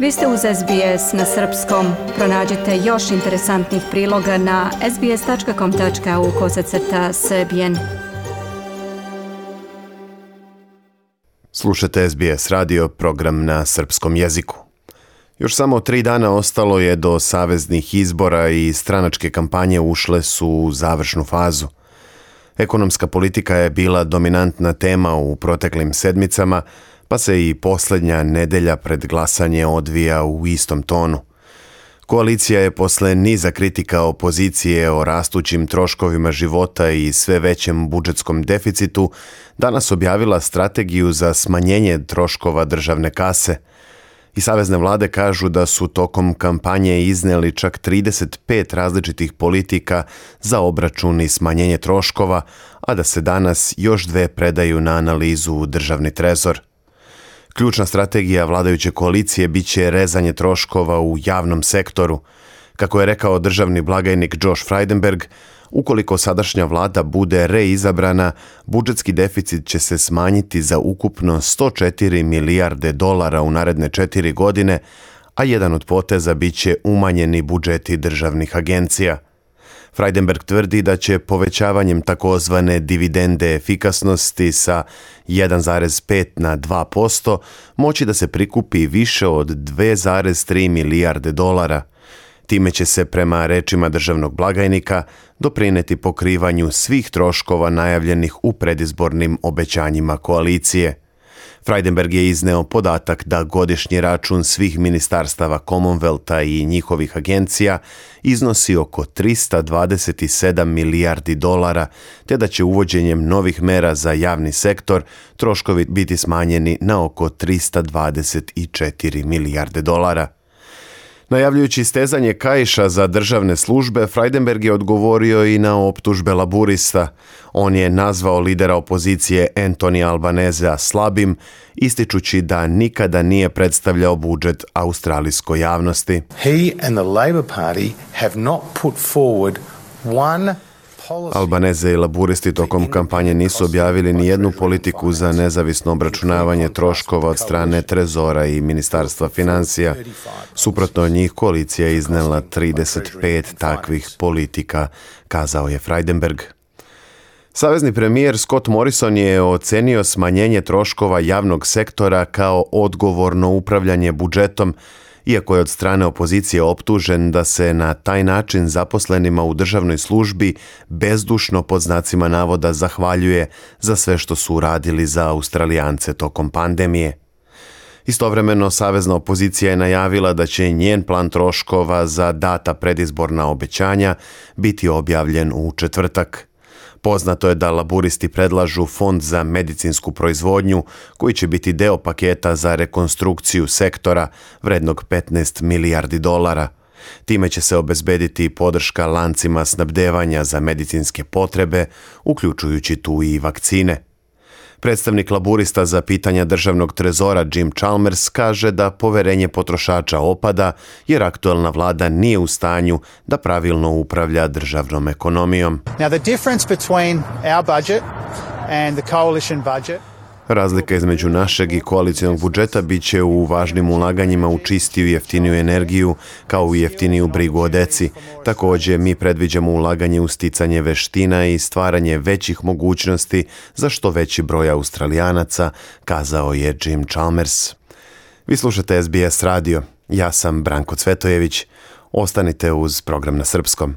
Vi ste uz SBS na srpskom. Pronađite još interesantnih priloga na sbs.com.au kosacrta srbijen. Slušate SBS radio, program na srpskom jeziku. Još samo tri dana ostalo je do saveznih izbora i stranačke kampanje ušle su u završnu fazu. Ekonomska politika je bila dominantna tema u proteklim sedmicama, pa se i posljednja nedelja pred glasanje odvija u istom tonu. Koalicija je posle niza kritika opozicije o rastućim troškovima života i sve većem budžetskom deficitu danas objavila strategiju za smanjenje troškova državne kase. I savezne vlade kažu da su tokom kampanje izneli čak 35 različitih politika za obračun i smanjenje troškova, a da se danas još dve predaju na analizu u državni trezor. Ključna strategija vladajuće koalicije bit će rezanje troškova u javnom sektoru. Kako je rekao državni blagajnik Josh Freidenberg, ukoliko sadašnja vlada bude reizabrana, budžetski deficit će se smanjiti za ukupno 104 milijarde dolara u naredne četiri godine, a jedan od poteza bit će umanjeni budžeti državnih agencija – Freidenberg tvrdi da će povećavanjem takozvane dividende efikasnosti sa 1,5 na 2% moći da se prikupi više od 2,3 milijarde dolara. Time će se prema rečima državnog blagajnika doprineti pokrivanju svih troškova najavljenih u predizbornim obećanjima koalicije. Freidenberg je izneo podatak da godišnji račun svih ministarstava Commonwealtha i njihovih agencija iznosi oko 327 milijardi dolara, te da će uvođenjem novih mera za javni sektor troškovi biti smanjeni na oko 324 milijarde dolara. Najavljujući stezanje kajša za državne službe, Freidenberg je odgovorio i na optužbe laburista. On je nazvao lidera opozicije Anthony Albanezea slabim, ističući da nikada nije predstavljao budžet australijskoj javnosti. He and the Labor Party have not put forward one Albaneze i laburisti tokom kampanje nisu objavili ni jednu politiku za nezavisno obračunavanje troškova od strane Trezora i Ministarstva financija. Suprotno njih koalicija iznela 35 takvih politika, kazao je Freidenberg. Savezni premijer Scott Morrison je ocenio smanjenje troškova javnog sektora kao odgovorno upravljanje budžetom iako je od strane opozicije optužen da se na taj način zaposlenima u državnoj službi bezdušno pod znacima navoda zahvaljuje za sve što su uradili za Australijance tokom pandemije. Istovremeno, savezna opozicija je najavila da će njen plan troškova za data predizborna obećanja biti objavljen u četvrtak. Poznato je da laburisti predlažu fond za medicinsku proizvodnju koji će biti deo paketa za rekonstrukciju sektora vrednog 15 milijardi dolara. Time će se obezbediti podrška lancima snabdevanja za medicinske potrebe, uključujući tu i vakcine. Predstavnik laburista za pitanja državnog trezora Jim Chalmers kaže da poverenje potrošača opada jer aktuelna vlada nije u stanju da pravilno upravlja državnom ekonomijom. Now the difference between our budget and the coalition budget Razlika između našeg i koalicijnog budžeta bit će u važnim ulaganjima u čistiju i jeftiniju energiju, kao i jeftiniju brigu o deci. Također, mi predviđamo ulaganje u sticanje veština i stvaranje većih mogućnosti za što veći broj australijanaca, kazao je Jim Chalmers. Vi slušate SBS radio. Ja sam Branko Cvetojević. Ostanite uz program na srpskom.